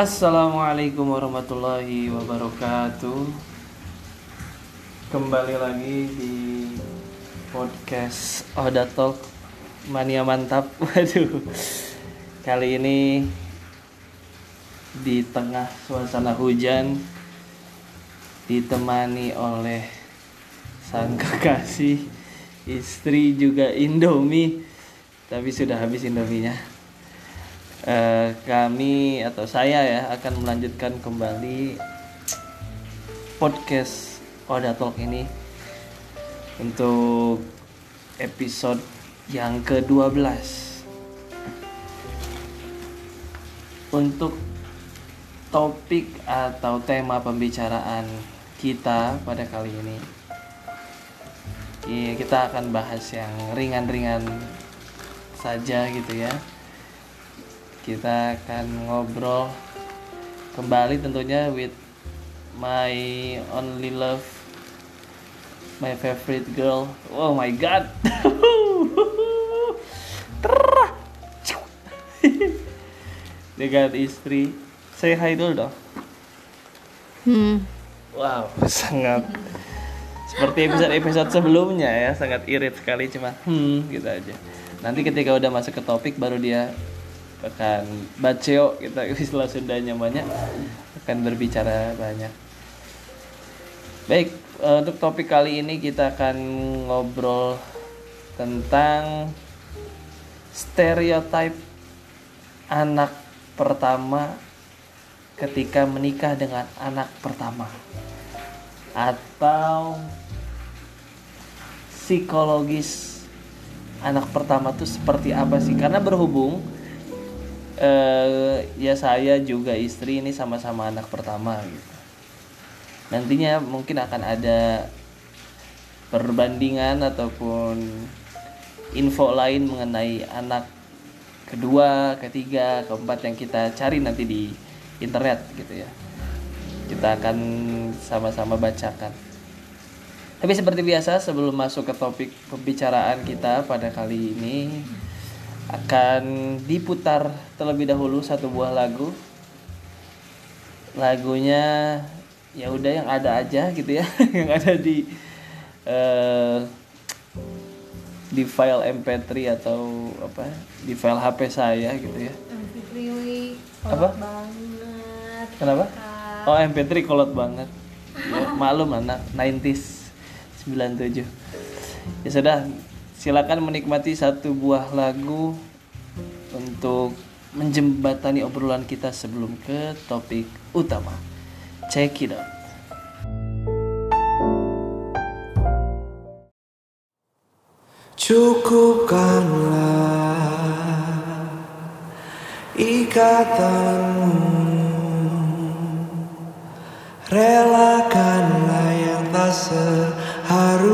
Assalamualaikum warahmatullahi wabarakatuh. Kembali lagi di podcast Oda Talk. Mania Mantap. Waduh. Kali ini di tengah suasana hujan Ditemani oleh sang kekasih Istri juga Indomie. Tapi sudah habis Indominya Eh, kami atau saya ya akan melanjutkan kembali podcast Oda Talk ini untuk episode yang ke-12 untuk topik atau tema pembicaraan kita pada kali ini Iya, kita akan bahas yang ringan-ringan saja gitu ya kita akan ngobrol kembali tentunya with my only love my favorite girl. Oh my god. Terah. dengan istri. Say hi dulu dong. Hmm. wow sangat seperti episode-episode sebelumnya ya sangat irit sekali cuma hmm gitu aja. Nanti ketika udah masuk ke topik baru dia akan baceo kita istilah Sundanya banyak. Akan berbicara banyak. Baik eh, untuk topik kali ini kita akan ngobrol tentang stereotip anak pertama ketika menikah dengan anak pertama. Atau psikologis anak pertama tuh seperti apa sih? Karena berhubung eh, ya saya juga istri ini sama-sama anak pertama gitu. Nantinya mungkin akan ada perbandingan ataupun info lain mengenai anak kedua, ketiga, keempat yang kita cari nanti di internet gitu ya. Kita akan sama-sama bacakan. Tapi seperti biasa sebelum masuk ke topik pembicaraan kita pada kali ini akan diputar terlebih dahulu satu buah lagu. Lagunya ya udah yang ada aja gitu ya, yang ada di eh, di file MP3 atau apa di file HP saya gitu ya. Amfitriwi, Apa? kolot banget. Kenapa? Kak. Oh MP3 kolot banget. Ya, maklum anak 90s 97. Ya sudah, silakan menikmati satu buah lagu untuk menjembatani obrolan kita sebelum ke topik utama. Check it out. Cukupkanlah ikatanmu Relakanlah yang tak seharusnya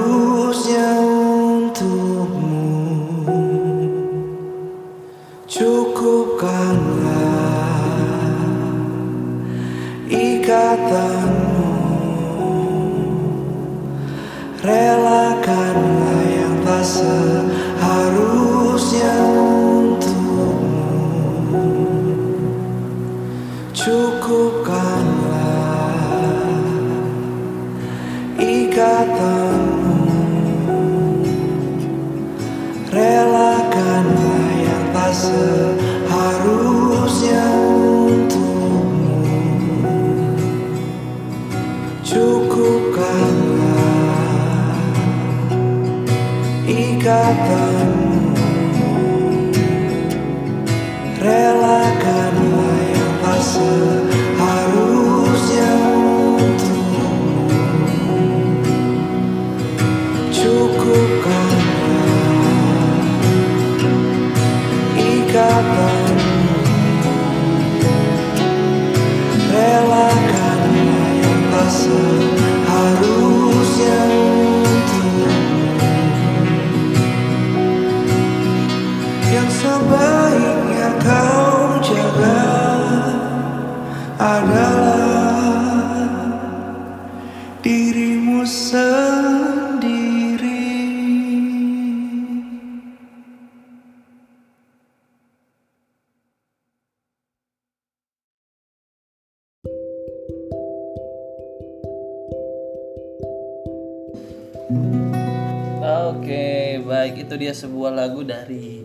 itu dia sebuah lagu dari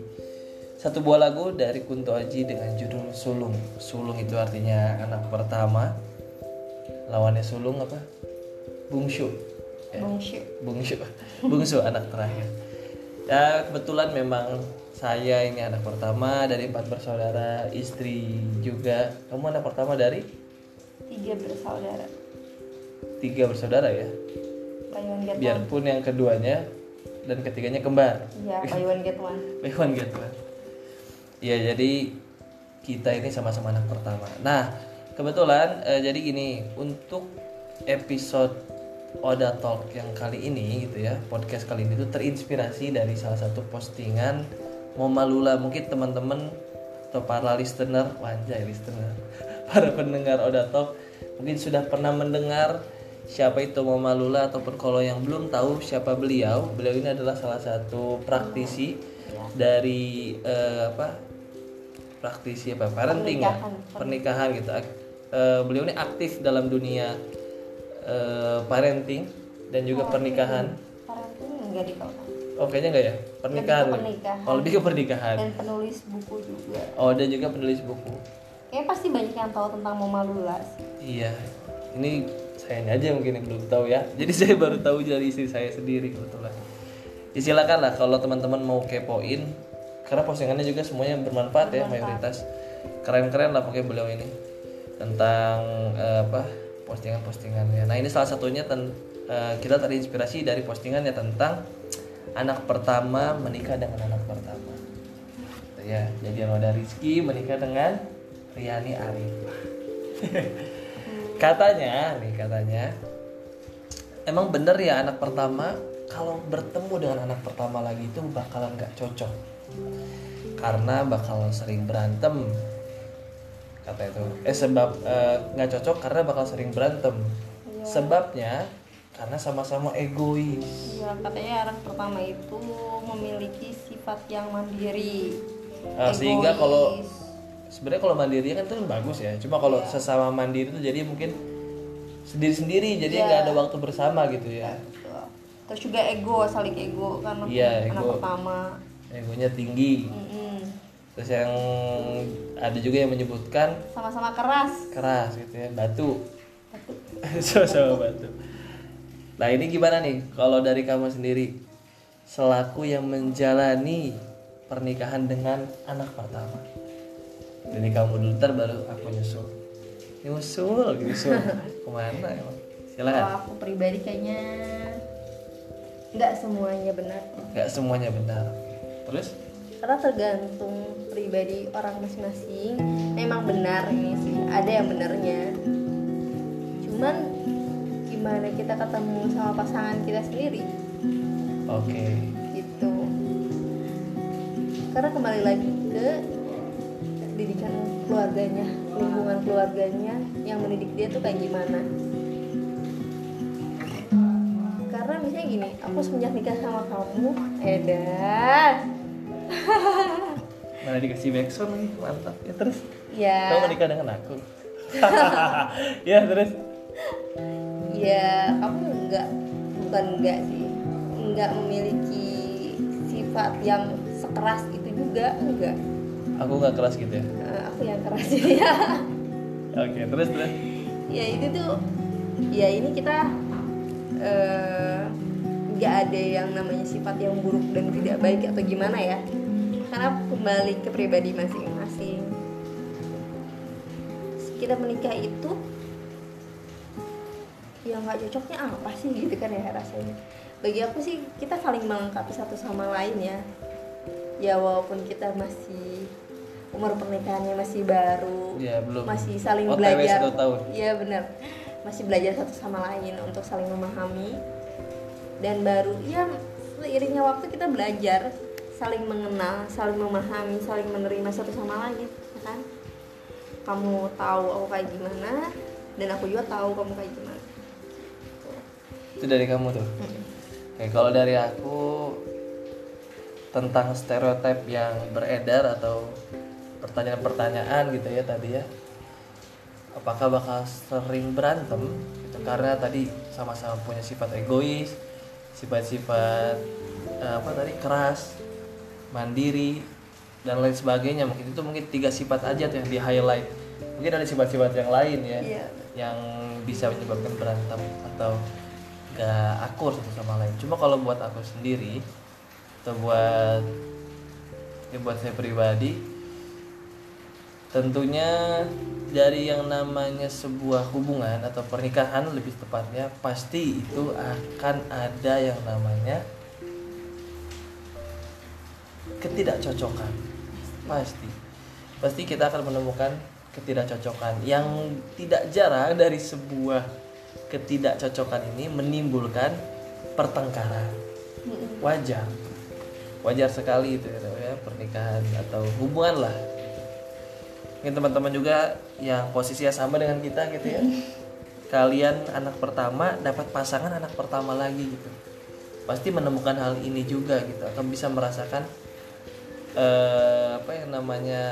satu buah lagu dari Kunto Aji dengan judul Sulung. Sulung itu artinya anak pertama. Lawannya sulung apa? Bungsu. Ya, Bungsu. Bungsu. Bungsu anak terakhir. Ya, kebetulan memang saya ini anak pertama dari empat bersaudara, istri juga. Kamu anak pertama dari Tiga bersaudara. tiga bersaudara ya. Biarpun yang keduanya dan ketiganya kembar. Iya, buy one get one. Bewan gitu kan. Iya jadi kita ini sama-sama anak pertama. Nah kebetulan eh, jadi gini untuk episode Oda Talk yang kali ini gitu ya podcast kali ini tuh terinspirasi dari salah satu postingan Moma Lula mungkin teman-teman atau para listener wanjai listener para pendengar Oda Talk mungkin sudah pernah mendengar siapa itu Moma Lula ataupun kalau yang belum tahu siapa beliau beliau ini adalah salah satu praktisi dari eh, apa? Praktisi apa? Parenting ya? Pernikahan. pernikahan gitu. Eh, beliau ini aktif dalam dunia eh, parenting dan juga pernikahan. Parenting enggak di kalau oh kayaknya enggak ya? Pernikahan Lebih ke pernikahan. oh lebih ke pernikahan. Dan penulis buku juga. oh dan juga penulis buku. Kayaknya pasti banyak yang tahu tentang Moma Lula sih. iya. Ini saya aja mungkin yang belum tahu ya. Jadi saya baru tahu dari istri saya sendiri kebetulan. Ya silakan lah kalau teman-teman mau kepoin karena postingannya juga semuanya bermanfaat ya mayoritas. Keren-keren lah pakai beliau ini tentang eh, apa postingan-postingannya. Nah ini salah satunya ten- eh, kita terinspirasi dari postingannya tentang anak pertama menikah dengan anak pertama. Gitu ya. Jadi Roda Rizky menikah dengan Riani Arifah katanya nih katanya emang bener ya anak pertama? Kalau bertemu dengan anak pertama lagi itu bakalan nggak cocok. Karena bakal sering berantem. Kata itu. Eh sebab eh, nggak cocok karena bakal sering berantem. Sebabnya karena sama-sama egois. Iya, katanya anak pertama itu memiliki sifat yang mandiri. Eh, sehingga kalau sebenarnya kalau mandiri kan itu bagus ya cuma kalau sesama mandiri itu jadi mungkin sendiri-sendiri jadi Iya. nggak ada waktu bersama gitu ya Betul. Terus juga ego, saling ego karena Iya, anak ego. pertama. egonya tinggi Mm-mm. terus yang ada juga yang menyebutkan Sama-sama keras. keras gitu ya batu Betul. sama batu nah ini gimana nih kalau dari kamu sendiri selaku yang menjalani pernikahan dengan anak pertama dari kamu dulu ntar baru aku nyusul nyusul nyusul ke mana emang silakan Kalau aku pribadi kayaknya nggak semuanya benar. nggak semuanya benar terus Karena tergantung pribadi orang masing-masing. Memang benar ini sih, ada yang benarnya. Cuman gimana kita ketemu sama pasangan kita sendiri oke gitu. Karena kembali lagi ke didikan keluarganya, lingkungan keluarganya yang mendidik dia tuh kayak gimana. Karena misalnya gini, aku semenjak nikah sama kamu, Edan, mana dikasih backsound nih mantap. Ya terus? Ya, kamu menikah dengan aku? Ya terus? Ya kamu enggak, bukan enggak sih, enggak memiliki sifat yang sekeras itu juga enggak. Aku nggak keras gitu ya? Eh, aku yang keras ya. oke terus terus? Ya itu tuh ya ini kita eh, nggak ada yang namanya sifat yang buruk dan tidak baik atau gimana ya? Karena kembali ke pribadi masing-masing. Kita menikah itu ya nggak cocoknya apa sih gitu kan ya rasanya. Bagi aku sih kita saling melengkapi satu sama lain ya. Ya walaupun kita masih umur pernikahannya masih baru ya belum. masih saling OTW belajar. tahun. Iya benar masih belajar satu sama lain untuk saling memahami. Dan baru ya seiringnya waktu kita belajar saling mengenal saling memahami saling menerima satu sama lain ya kan? Kamu tahu aku kayak gimana dan aku juga tahu kamu kayak gimana. Itu dari kamu tuh? Oke kalau dari aku tentang stereotip yang beredar atau pertanyaan-pertanyaan gitu ya tadi ya. Apakah bakal sering berantem? Gitu karena tadi sama-sama punya sifat egois sifat-sifat eh, apa tadi keras mandiri dan lain sebagainya. Mungkin itu mungkin tiga sifat aja tuh yang di highlight. Mungkin ada sifat-sifat yang lain ya Iya. yang bisa menyebabkan berantem atau gak akur satu sama lain. Cuma kalau buat aku sendiri atau buat ya buat saya pribadi tentunya dari yang namanya sebuah hubungan atau pernikahan lebih tepatnya pasti itu akan ada yang namanya ketidakcocokan. Pasti. Pasti kita akan menemukan ketidakcocokan. Yang tidak jarang dari sebuah ketidakcocokan ini menimbulkan pertengkaran. Wajar. Wajar sekali itu ya pernikahan atau hubungan lah mungkin teman-teman juga yang posisinya sama dengan kita gitu ya. Kalian anak pertama dapat pasangan anak pertama lagi gitu. Pasti menemukan hal ini juga gitu. Akan bisa merasakan eh, apa yang namanya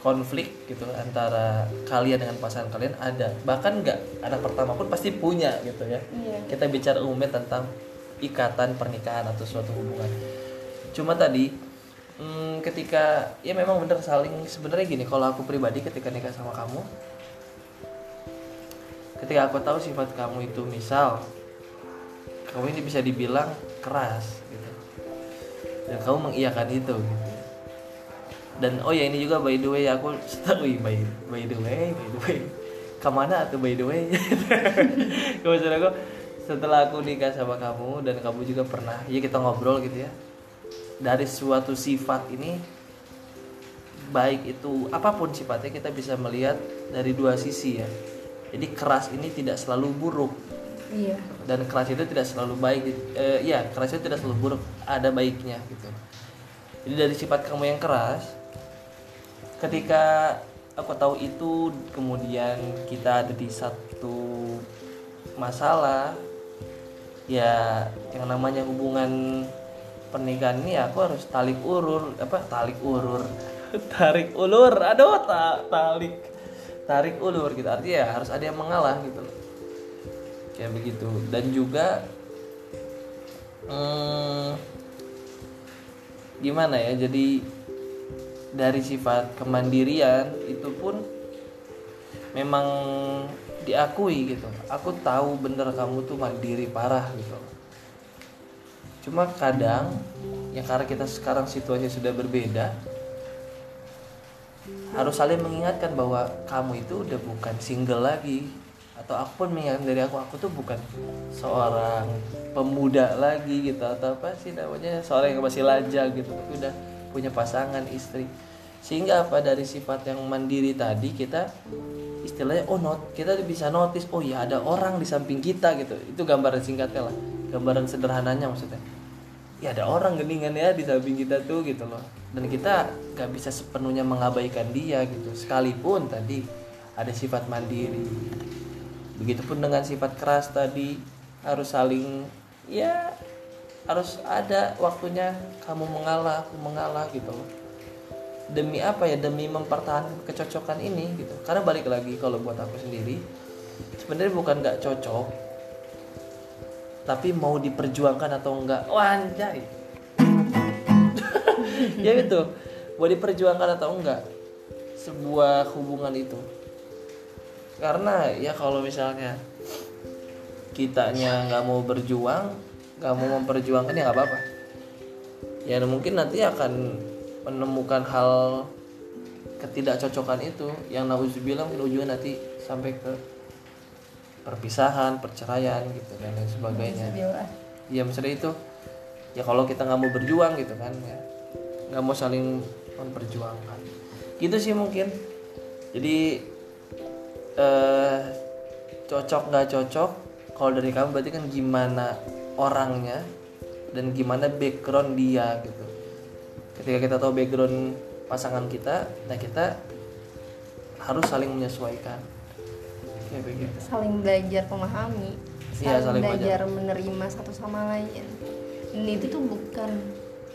konflik gitu antara kalian dengan pasangan kalian ada. Bahkan nggak anak pertama pun pasti punya gitu ya. Iya. kita bicara umumnya tentang ikatan pernikahan atau suatu hubungan. Cuma tadi hmm, ketika ya memang bener saling sebenarnya gini kalau aku pribadi ketika nikah sama kamu ketika aku tahu sifat kamu itu misal kamu ini bisa dibilang keras gitu. Dan kamu mengiyakan itu gitu. Dan oh ya ini juga by the way aku tahu by, by the way by the way. Ke mana atau by the way? Maksud aku setelah aku nikah sama kamu dan kamu juga pernah ya kita ngobrol gitu ya dari suatu sifat ini baik itu apa pun sifatnya kita bisa melihat dari dua sisi ya. Jadi keras ini tidak selalu buruk. Iya. dan keras itu tidak selalu baik eh, ya keras itu tidak selalu buruk ada baiknya gitu. Jadi dari sifat kamu yang keras ketika aku tahu itu kemudian kita ada di satu masalah ya yang namanya hubungan pernikahan ini aku harus talik urur apa talik urur tarik ulur aduh ta talik tarik ulur gitu. Artinya ya harus ada yang mengalah gitu. Kayak begitu. Dan juga hmm, gimana ya jadi dari sifat kemandirian itu pun memang diakui gitu. Aku tahu bener kamu tuh mandiri parah gitu cuma kadang ya karena kita sekarang situasinya sudah berbeda harus saling mengingatkan bahwa kamu itu udah bukan single lagi. Atau aku pun mengingatkan dari aku aku tuh bukan seorang pemuda lagi gitu atau apa sih namanya seorang yang masih lajang gitu tapi udah punya pasangan istri. Sehingga apa dari sifat yang mandiri tadi kita istilahnya oh not kita bisa notice oh ya ada orang di samping kita gitu. Itu gambaran singkatnya lah gambaran sederhananya maksudnya. Ya ada orang geningan ya di samping kita tuh gitu loh. Dan kita nggak bisa sepenuhnya mengabaikan dia gitu. Sekalipun tadi ada sifat mandiri. Begitupun dengan sifat keras tadi harus saling ya harus ada waktunya kamu mengalah aku mengalah gitu loh. Demi apa ya? Demi mempertahankan kecocokan ini gitu. Karena balik lagi kalau buat aku sendiri sebenarnya bukan nggak cocok tapi mau diperjuangkan atau enggak? Wah anjay. Ya gitu. Mau diperjuangkan atau enggak? Sebuah hubungan itu. Karena ya kalau misalnya kitanya nggak mau berjuang nggak mau memperjuangkan ya nggak apa-apa. Ya mungkin nanti akan menemukan hal ketidakcocokan itu yang nauzubillah mungkin ujungnya nanti sampai ke perpisahan perceraian gitu dan lain sebagainya. Alhamdulillah. ya misalnya itu ya kalau kita nggak mau berjuang gitu kan ya nggak mau saling memperjuangkan. Gitu sih mungkin. Jadi eh cocok nggak cocok kalau dari kamu berarti kan gimana orangnya dan gimana background dia gitu. Ketika kita tahu background pasangan kita nah kita harus saling menyesuaikan begitu. Saling belajar memahami Iya, saling, saling belajar menerima satu sama lain. Dan itu tuh bukan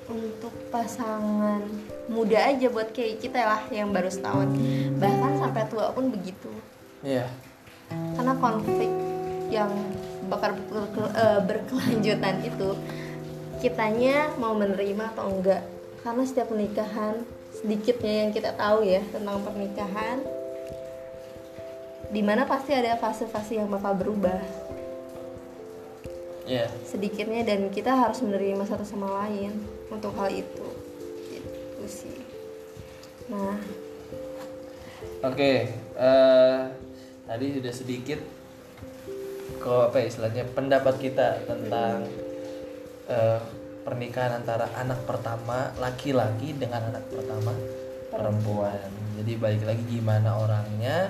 untuk pasangan muda aja buat kayak kita lah yang baru setahun. Bahkan sampai tua pun begitu. Iya. Karena konflik yang bakal berkel- eh, berkelanjutan itu kitanya mau menerima atau enggak. Karena setiap pernikahan sedikitnya yang kita tahu ya tentang pernikahan di mana pasti ada fase-fase yang bakal berubah. Ya sedikitnya dan kita harus menerima satu sama lain untuk hal itu. Gitu sih. Nah. Oke eh, tadi sudah sedikit kok apa ya istilahnya pendapat kita tentang eh, pernikahan antara anak pertama laki-laki dengan anak pertama perempuan. Jadi balik lagi gimana orangnya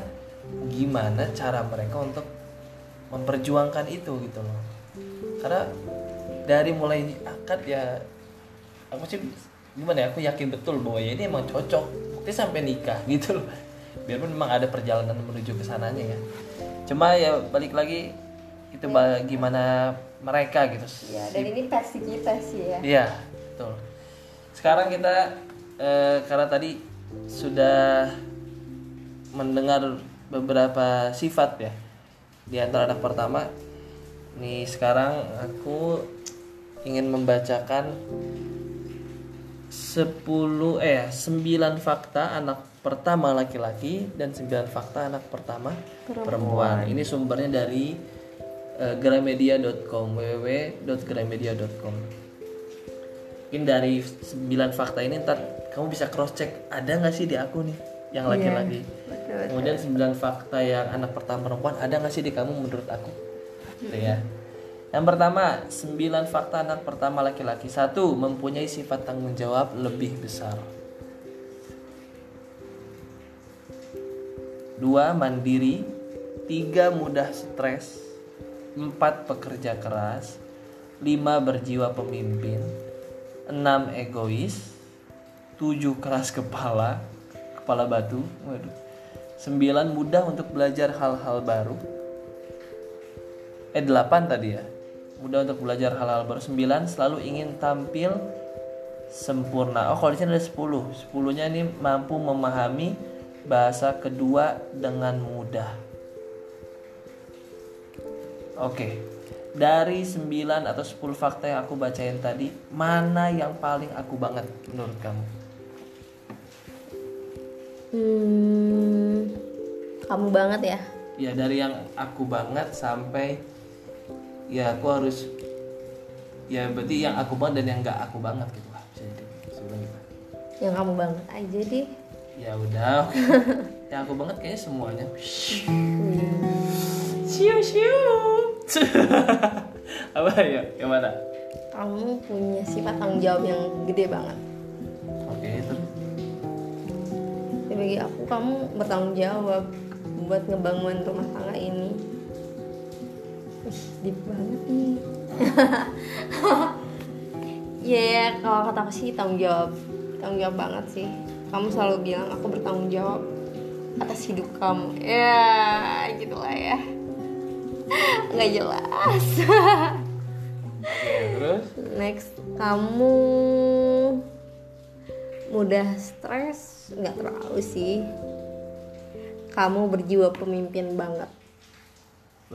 gimana cara mereka untuk memperjuangkan itu gitu loh. Karena dari mulai akad ya aku sih gimana ya aku yakin betul bahwa ya ini emang cocok. Bukti sampai nikah gitu loh. Biarpun memang ada perjalanan menuju ke sananya ya. Cuma ya balik lagi itu bagaimana mereka gitu. Ya dan ini versi kita sih ya. Iya, betul. Sekarang kita eh, karena tadi sudah mendengar beberapa sifat ya di antara anak pertama. Nih sekarang aku ingin membacakan 10 eh 9 fakta anak pertama laki-laki dan 9 fakta anak pertama perempuan. Ini sumbernya dari eh, gramedia.com www.gramedia.com mungkin dari 9 fakta ini ntar kamu bisa cross check ada nggak sih di aku nih yang laki-laki. betul. kemudian 9 fakta yang anak pertama perempuan ada nggak sih di kamu menurut aku? Gitu ya. Yang pertama 9 fakta anak pertama laki-laki. Satu mempunyai sifat tanggung jawab lebih besar. Dua mandiri. Tiga mudah stres. Empat pekerja keras. Lima berjiwa pemimpin. Enam egois. Tujuh keras kepala kepala batu. Waduh. Sembilan mudah untuk belajar hal-hal baru. Eh delapan tadi ya. Mudah untuk belajar hal-hal baru. Sembilan selalu ingin tampil sempurna. Oh kalau di ada sepuluh. Sepuluhnya ini mampu memahami bahasa kedua dengan mudah. Oke, dari 9 atau 10 fakta yang aku bacain tadi, mana yang paling aku banget menurut kamu? Hmm, kamu banget ya Ya dari yang aku banget sampai ya aku harus ya berarti yang aku banget dan yang nggak aku banget gitu lah bisa jadi sebelum gitu. yang kamu banget aja deh Ya udah, yang aku banget kayaknya semuanya. Siu siu. Apa ya? Yang mana? kamu punya sifat tanggung jawab yang gede banget bagi aku kamu bertanggung jawab buat ngebangun rumah tangga ini. Wih, deep banget nih. Ya, kalau kata aku sih tanggung jawab Tanggung jawab banget sih. Kamu selalu bilang aku bertanggung jawab Atas hidup kamu. Ya, gitulah ya. Nggak jelas. Terus? Next, kamu mudah stres? Nggak terlalu sih. Kamu berjiwa pemimpin banget.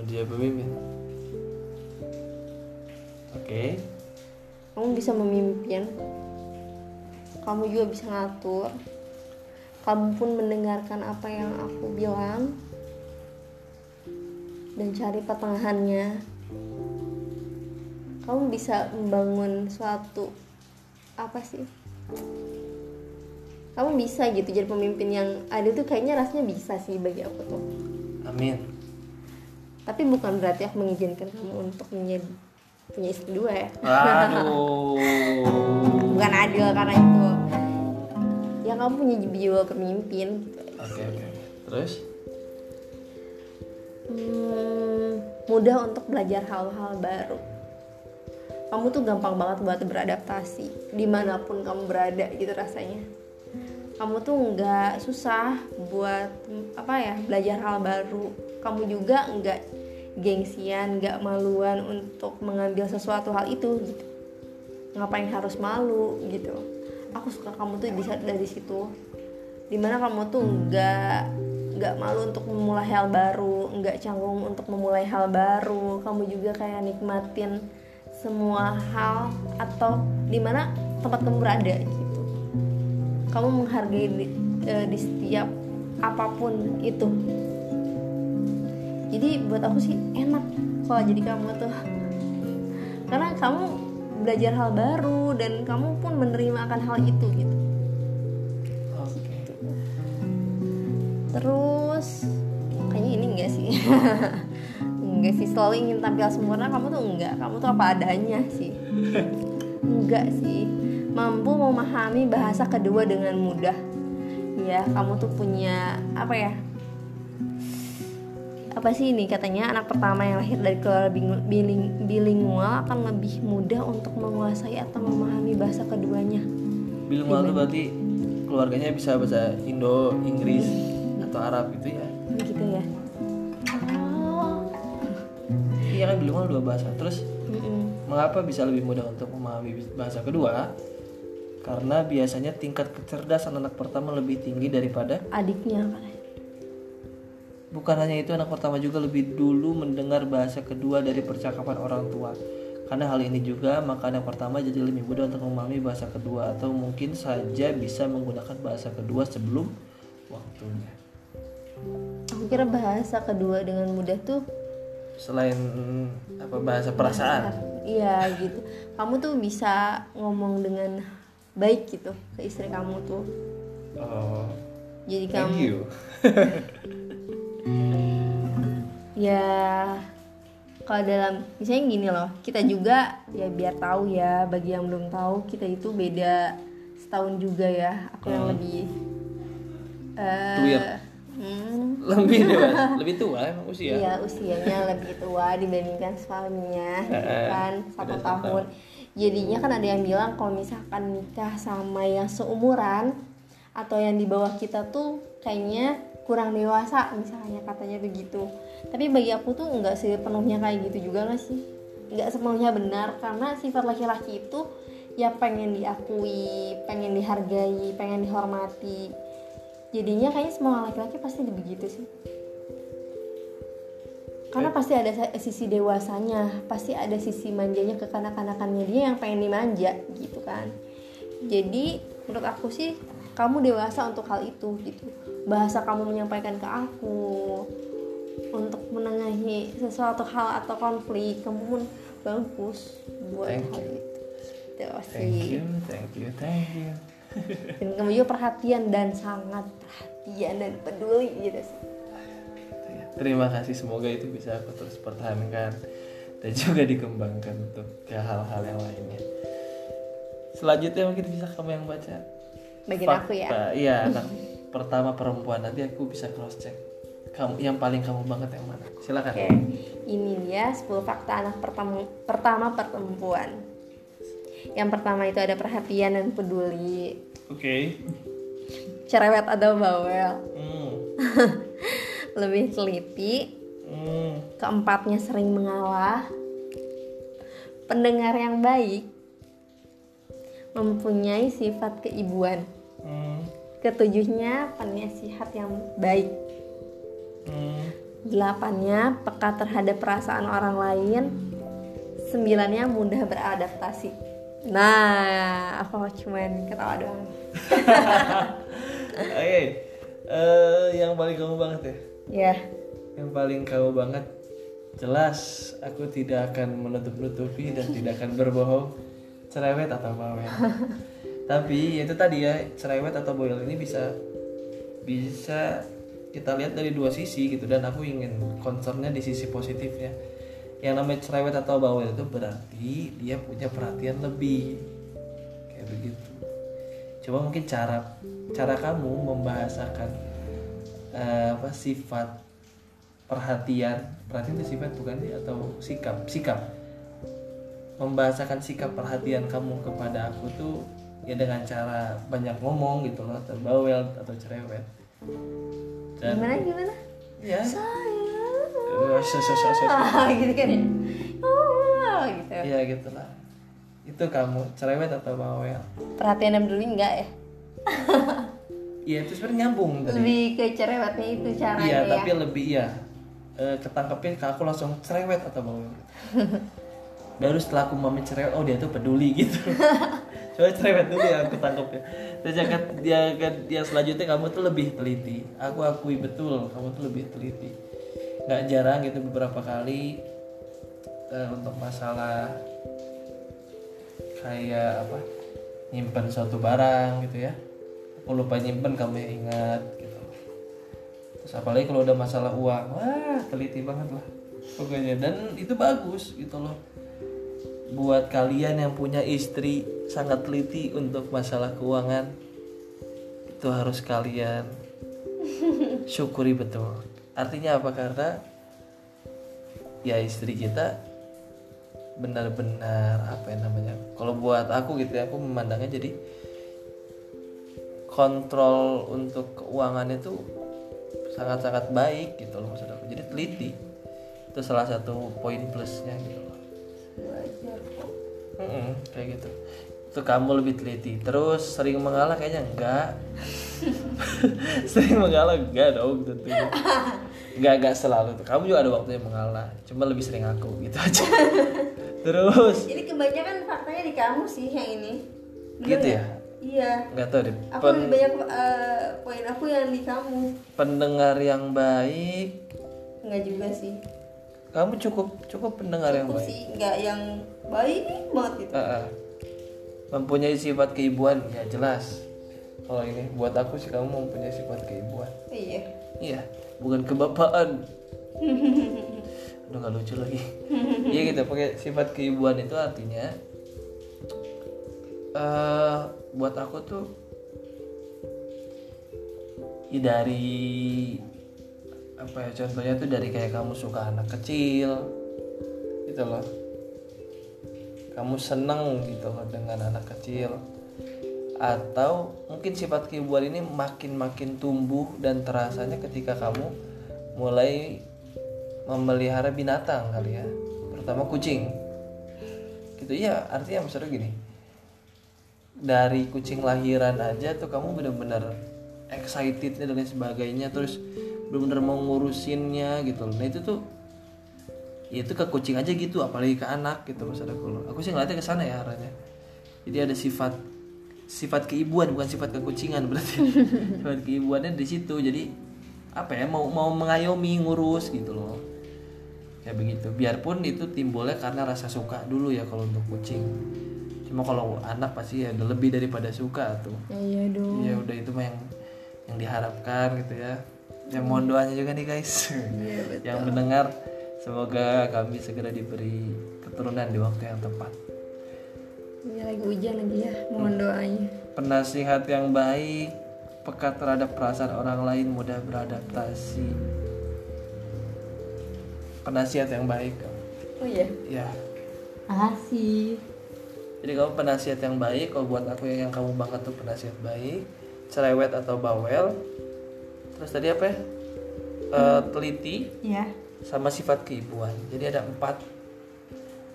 Dia pemimpin. Oke. Kamu bisa memimpin. Kamu juga bisa ngatur. Kamu pun mendengarkan apa yang aku bilang dan cari pertengahannya. Kamu bisa membangun suatu apa sih? Kamu bisa gitu jadi pemimpin yang ada tuh kayaknya rasanya bisa sih bagi aku tuh. Amin. Tapi bukan berarti aku mengizinkan kamu untuk menjadi punya istri dua ya. Aduh. bukan adil karena itu ya kamu punya jiwa pemimpin gitu Oke, oke. Terus? Hmm, mudah untuk belajar hal-hal baru kamu tuh gampang banget buat beradaptasi di mana pun kamu berada gitu rasanya kamu tuh nggak susah buat apa ya belajar hal baru. Kamu juga nggak gengsian nggak maluan untuk mengambil sesuatu hal itu gitu. Ngapain harus malu gitu. Aku suka kamu tuh bisa dari situ. Di mana kamu tuh nggak nggak malu untuk memulai hal baru nggak canggung untuk memulai hal baru. Kamu juga kayak nikmatin semua hal atau di mana tempat kamu berada kamu menghargai di, eh, di setiap apa pun itu. Jadi buat aku sih enak kalau jadi kamu tuh. Karena kamu belajar hal baru dan kamu pun menerima akan hal itu gitu. Terus kayaknya ini enggak sih. Enggak sih selalu ingin tampil sempurna kamu tuh enggak. Kamu tuh apa adanya sih. Enggak sih mampu memahami bahasa kedua dengan mudah ya kamu tuh punya apa ya apa sih ini katanya anak pertama yang lahir dari keluarga biling- bilingual akan lebih mudah untuk menguasai atau memahami bahasa keduanya Bilingual itu berarti keluarganya bisa bahasa Indo, Inggris, atau Arab gitu ya. gitu ya oh Iya kan bilingual dua bahasa. Terus mm-mm. mengapa bisa lebih mudah untuk memahami bahasa kedua? Karena biasanya tingkat kecerdasan anak pertama lebih tinggi daripada adiknya bukan hanya itu anak pertama juga lebih dulu mendengar bahasa kedua dari percakapan orang tua. Karena hal ini juga maka anak pertama jadi lebih mudah untuk memahami bahasa kedua atau mungkin saja bisa menggunakan bahasa kedua sebelum waktunya. aku kira bahasa kedua dengan mudah tuh Selain apa bahasa perasaan. iya gitu kamu tuh bisa ngomong dengan baik gitu ke istri kamu tuh Oh, jadi thank kamu you. ya kalau dalam misalnya gini loh kita juga ya biar tahu ya bagi yang belum tahu kita itu beda setahun juga ya aku yang Hmm. lebih eh, hmm, lebih dewasa, lebih tua emang usia. Iya usianya lebih tua dibandingkan suaminya gitu kan satu tahun. Jadinya kan ada yang bilang kalau misalkan nikah sama yang seumuran atau yang di bawah kita tuh kayaknya kurang dewasa misalnya katanya begitu. Tapi bagi aku tuh nggak sepenuhnya kayak gitu juga nggak sih? Nggak sepenuhnya benar karena sifat laki-laki itu ya pengen diakui, pengen dihargai, pengen dihormati. Jadinya kayaknya semua laki-laki pasti begitu sih karena pasti ada sisi dewasanya pasti ada sisi manjanya ke kanak-kanakannya dia yang pengen dimanja gitu kan. Jadi menurut aku sih kamu dewasa untuk hal itu gitu. Bahasa kamu menyampaikan ke aku untuk menengahi sesuatu hal atau konflik kamu pun bagus buat Thank hal you. itu. Itu Thank sih. you, thank you, thank you. dan kamu juga perhatian dan sangat perhatian dan peduli gitu sih Terima kasih, semoga itu bisa aku terus pertahankan dan juga dikembangkan untuk ke hal-hal yang lainnya. Selanjutnya mungkin bisa kamu yang baca. bagian aku ya. Iya, anak pertama perempuan nanti aku bisa cross check. Kamu yang paling kamu banget yang mana? Silakan. Oke, ini dia 10 fakta anak pertama, pertama perempuan. Yang pertama itu ada perhatian dan peduli. Oke. Cerewet atau bawel. Hmm. Lebih teliti. Hmm. Keempatnya sering mengalah. Pendengar yang baik. Mempunyai sifat keibuan. Hmm. Ketujuhnya penasihat yang baik. Hmm. Delapannya peka terhadap perasaan orang lain. Sembilannya mudah beradaptasi. Nah, aku cuman ketawa doang. Oke. Eh, yang paling kamu banget ya? Ya, Yang paling kamu banget jelas aku tidak akan menutup-nutupi dan tidak akan berbohong cerewet atau bawel. Tapi itu tadi ya cerewet atau bawel ini bisa bisa kita lihat dari dua sisi gitu dan aku ingin concernnya di sisi positifnya. Yang namanya cerewet atau bawel itu berarti dia punya perhatian lebih kayak begitu. Coba mungkin cara cara kamu membahasakan eh, apa sifat perhatian perhatian itu sifat bukan sih atau sikap sikap membahasakan sikap perhatian kamu kepada aku tuh ya dengan cara banyak ngomong gitu loh atau bawel atau cerewet dan gimana gimana? ya Sayang. so- so- so-. Ah, gitu kan ya? Oh, gitu. ya gitulah itu kamu cerewet atau bawel Perhatian dan peduli enggak ya? iya itu sebenarnya nyambung tadi. Lebih ke cerewetnya itu caranya iya ya. tapi lebih iya. Eh, ketangkepnya ke aku langsung cerewet atau gitu. baru setelah aku mami cerewet oh dia tuh peduli gitu. Coba cerewet dulu ya aku tangkap ya terus dia, kan- yang selanjutnya kamu tuh lebih teliti. Aku akui betul kamu tuh lebih teliti. Nggak jarang gitu beberapa kali eh, untuk masalah kayak apa nyimpen suatu barang gitu ya aku lupa nyimpen kamu ingat gitu. Terus apalagi kalau udah masalah uang wah teliti banget lah pokoknya. Dan itu bagus gitu loh. Buat kalian yang punya istri sangat teliti untuk masalah keuangan itu harus kalian syukuri betul. Artinya apa? Karena ya istri kita benar-benar apa yang namanya kalau buat aku gitu ya aku memandangnya jadi kontrol untuk keuangan itu sangat-sangat baik gitu loh maksud aku. Jadi teliti. Itu salah satu poin plusnya gitu loh. Kok. Mm-mm, kayak gitu. Itu kamu lebih teliti. Terus sering mengalah kayaknya enggak. Sering mengalah enggak dong tentunya. Enggak enggak selalu. Tuh kamu juga ada waktunya mengalah cuma lebih sering aku gitu aja. Terus Ini kebanyakan faktanya di kamu sih yang ini. Bener Gitu ya? Iya. nggak tahu deh Aku Pen- lebih banyak eh, poin aku yang di kamu. pendengar yang baik Enggak juga sih. kamu cukup cukup pendengar yang Aku baik sih enggak yang baik banget gitu. Ah, ah. mempunyai sifat keibuan ya jelas kalau ini buat aku sih kamu mempunyai sifat keibuan Iya. Iya, bukan kebapaan. Udah gak lucu lagi. Iya gitu, pakai sifat keibuan itu artinya eh buat aku tuh ya dari apa ya contohnya tuh dari kayak kamu suka anak kecil gitu loh. Kamu seneng gitu loh dengan anak kecil. Atau mungkin sifat keibuan ini makin makin tumbuh dan terasanya ketika kamu mulai memelihara binatang kali ya. Terutama kucing. Gitu ya artinya maksudnya gini dari kucing lahiran aja tuh kamu bener-bener excitednya dan lain sebagainya terus bener-bener mau ngurusinnya gitu loh. Nah itu tuh ya itu ke kucing aja gitu apalagi ke anak gitu maksud aku aku sih ngeliatnya ke sana ya arahnya. Jadi ada sifat sifat keibuan bukan sifat kekucingan berarti. Sifat keibuannya di situ. Jadi apa ya mau mau mengayomi ngurus gitu loh. Kayak begitu. Biarpun itu timbulnya karena rasa suka dulu ya kalau untuk kucing cuma kalau anak pasti ya udah lebih daripada suka tuh Ya, iya dong. ya udah itu mah yang yang diharapkan gitu ya yang mohon doanya juga nih guys Iya betul. yang mendengar semoga kami segera diberi keturunan di waktu yang tepat Ini lagi hujan lagi ya. Mohon doanya. penasihat yang baik peka terhadap perasaan orang lain mudah beradaptasi penasihat yang baik Oh iya. ya Asih. Jadi kamu penasihat yang baik kalau buat aku yang, yang kamu banget tuh penasihat baik cerewet atau bawel terus tadi apa ya Eh, teliti Iya. sama sifat keibuan. Jadi ada empat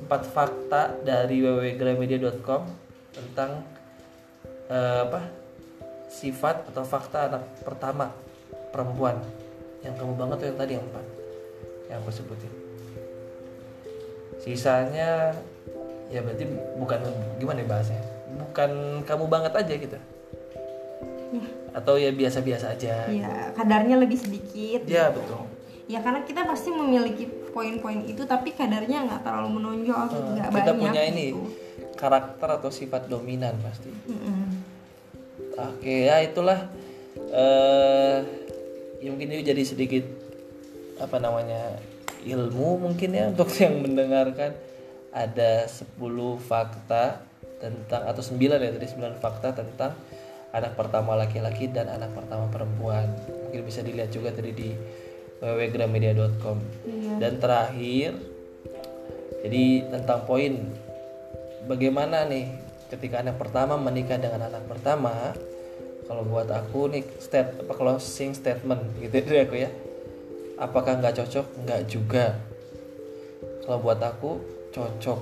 empat fakta dari www.gramedia.com tentang eh, apa sifat atau fakta anak pertama perempuan yang kamu banget tuh yang tadi yang empat yang aku sebutin. Sisanya ya berarti bukan gimana ya bahasanya bukan kamu banget aja gitu atau ya biasa-biasa aja Iya, kadarnya lebih sedikit. ya betul Ya karena kita pasti memiliki poin-poin itu tapi kadarnya nggak terlalu menonjol, Eh, nggak kita banyak. punya ini gitu. karakter atau sifat dominan pasti Mm-mm. oke ya itulah eh ya mungkin ini jadi sedikit apa namanya ilmu mungkin ya untuk yang mendengarkan ada 10 fakta tentang atau 9 ya tadi 9 fakta tentang anak pertama laki-laki dan anak pertama perempuan. Mungkin bisa dilihat juga tadi di www.gramedia.com dan terakhir jadi tentang poin bagaimana nih ketika anak pertama menikah dengan anak pertama? Kalau buat aku nih state apa closing statement gitu dari aku ya. Apakah nggak cocok? Nggak juga. Kalau buat aku cocok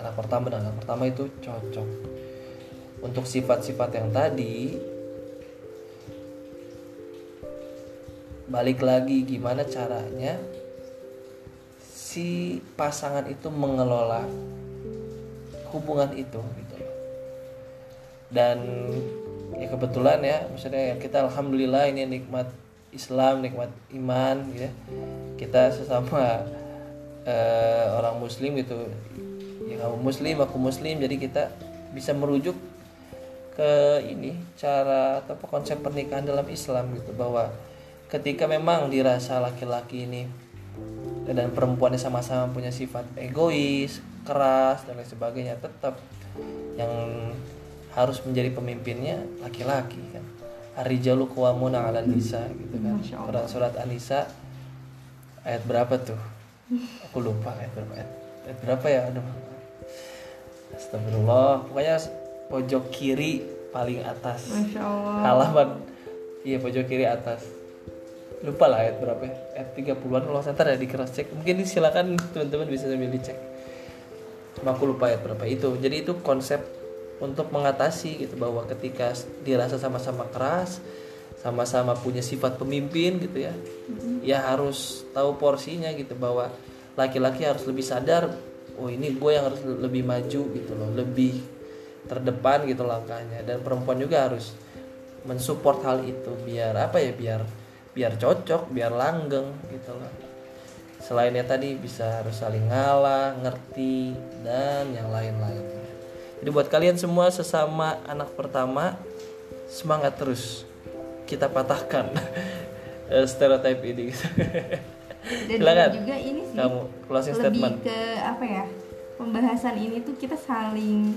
anak pertama dan anak pertama itu cocok untuk sifat-sifat yang tadi balik lagi gimana caranya si pasangan itu mengelola hubungan itu gitu. Dan ya kebetulan ya, maksudnya kita alhamdulillah ini nikmat Islam, nikmat iman gitu ya. Kita sesama eh, orang muslim gitu. Ya kamu muslim, aku muslim, jadi kita bisa merujuk ke ini cara atau konsep pernikahan dalam Islam gitu bahwa ketika memang dirasa laki-laki ini dan perempuannya sama-sama punya sifat egois, keras dan lain sebagainya, tetap yang harus menjadi pemimpinnya laki-laki kan. Ar-rijalu qawwamuna 'alan nisa gitu kan. Quran surat An-Nisa ayat berapa tuh? Aku lupa ayat berapa ayat, ayat berapa ya? Aduh. Astagfirullah. Pokoknya pojok kiri paling atas. Masya Allah. Halaman iya pojok kiri atas. Lupa lah ayat berapa ya? Ayat 30-an kalau saya ntar ya di cross check. Mungkin silakan teman-teman bisa sambil dicek. Cuma aku lupa ayat berapa itu. Jadi itu konsep untuk mengatasi gitu bahwa ketika dirasa sama-sama keras, sama-sama punya sifat pemimpin gitu ya. Ya harus tahu porsinya gitu bahwa laki-laki harus lebih sadar oh ini gue yang harus lebih maju gitu loh, lebih terdepan gitu langkahnya. Dan perempuan juga harus mensupport hal itu biar apa ya biar biar cocok biar langgeng gitu loh. Selainnya tadi bisa harus saling ngalah ngerti dan yang lain-lainnya. Jadi buat kalian semua sesama anak pertama semangat terus kita patahkan eh, stereotip ini gitu. Dan Silakan. juga ini sih kamu closing lebih statement ke apa ya pembahasan ini tuh kita saling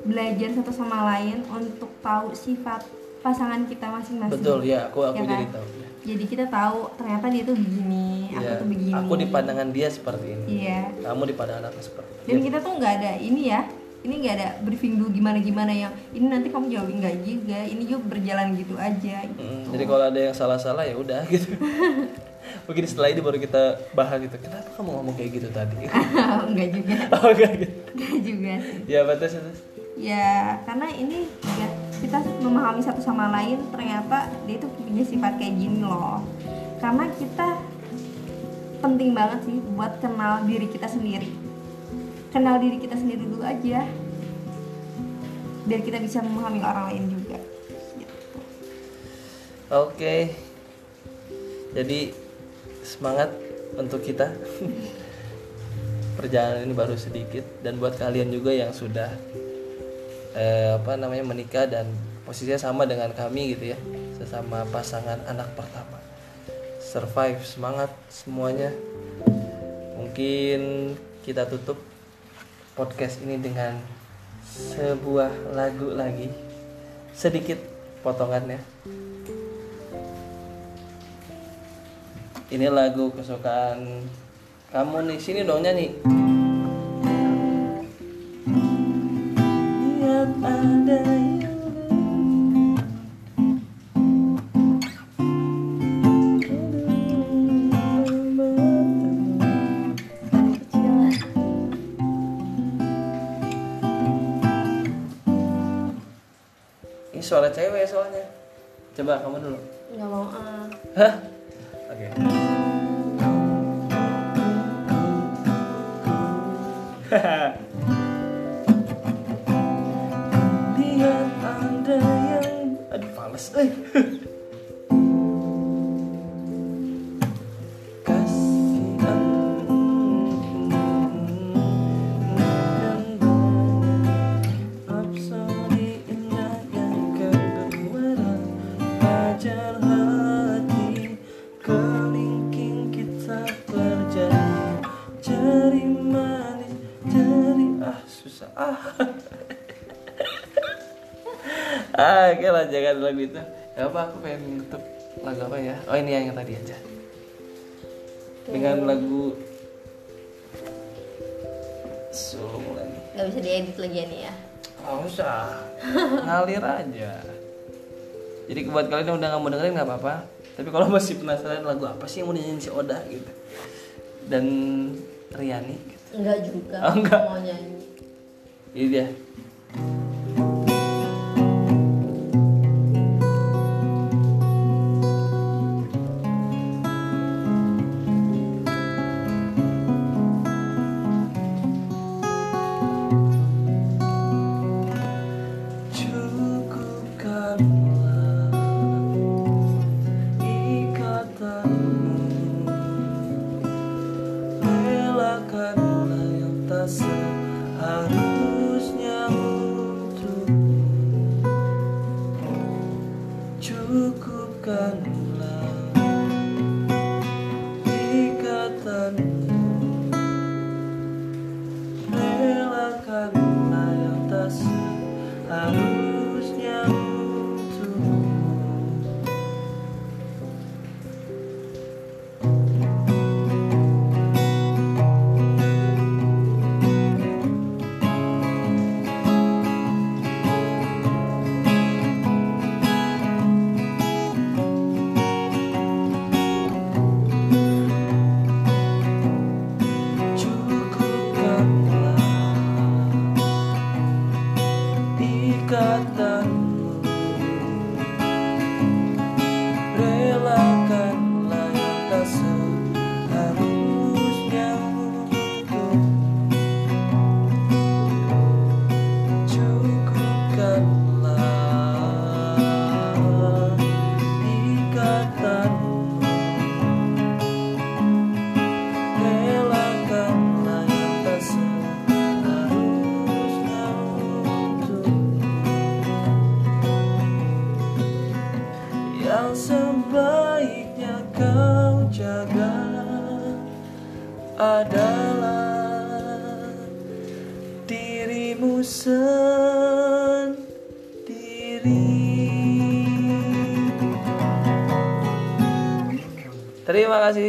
belajar satu sama lain untuk tahu sifat pasangan kita masing-masing. betul ya aku aku Ya kan? jadi tahu ya. Jadi kita tahu ternyata dia tuh begini, aku Iya, tuh begini. aku di pandangan dia seperti ini Iya. kamu di pandangan aku seperti ini Dan kita tuh nggak ada ini ya. Ini nggak ada briefing dulu gimana gimana yang ini nanti kamu jawabin nggak juga. Ini juga berjalan gitu aja. Gitu. Mm, jadi kalau ada yang salah-salah ya udah gitu. Mungkin setelah ini baru kita bahas gitu. Kenapa kamu ngomong kayak gitu tadi? nggak juga, oh enggak gitu. nggak juga sih. Ya batas batas. ya karena ini ya kita memahami satu sama lain ternyata dia itu punya sifat kayak gini loh karena kita penting banget sih buat kenal diri kita sendiri kenal diri kita sendiri dulu aja biar kita bisa memahami orang lain juga gitu. Oke. Jadi semangat untuk kita. Perjalanan ini baru sedikit dan buat kalian juga yang sudah eh, apa namanya menikah dan posisinya sama dengan kami gitu ya sesama pasangan anak pertama survive semangat semuanya mungkin kita tutup podcast ini dengan sebuah lagu lagi. Sedikit potongannya. Ini lagu kesukaan kamu nih. Sini dong nyanyi. Lihat ada Ini suara cewek soalnya. Coba kamu dulu. nggak mau ah Hah? Oke. Lihat ada yang aduh fals. Eh. Oke lah jangan lagu itu Gak apa aku pengen ngetuk lagu apa ya? Oh ini yang tadi aja. Dengan lagu Sulung lagi nggak bisa diedit lagi ya nih ya? Gak usah. Ngalir aja. Jadi buat kalian yang udah gak mau dengerin gak apa-apa. Tapi kalau masih penasaran lagu apa sih yang mau dinyanyiin si Oda gitu. Dan Riani gitu. enggak juga Oh, enggak. mau nyanyi. Ini dia